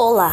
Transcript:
Olá.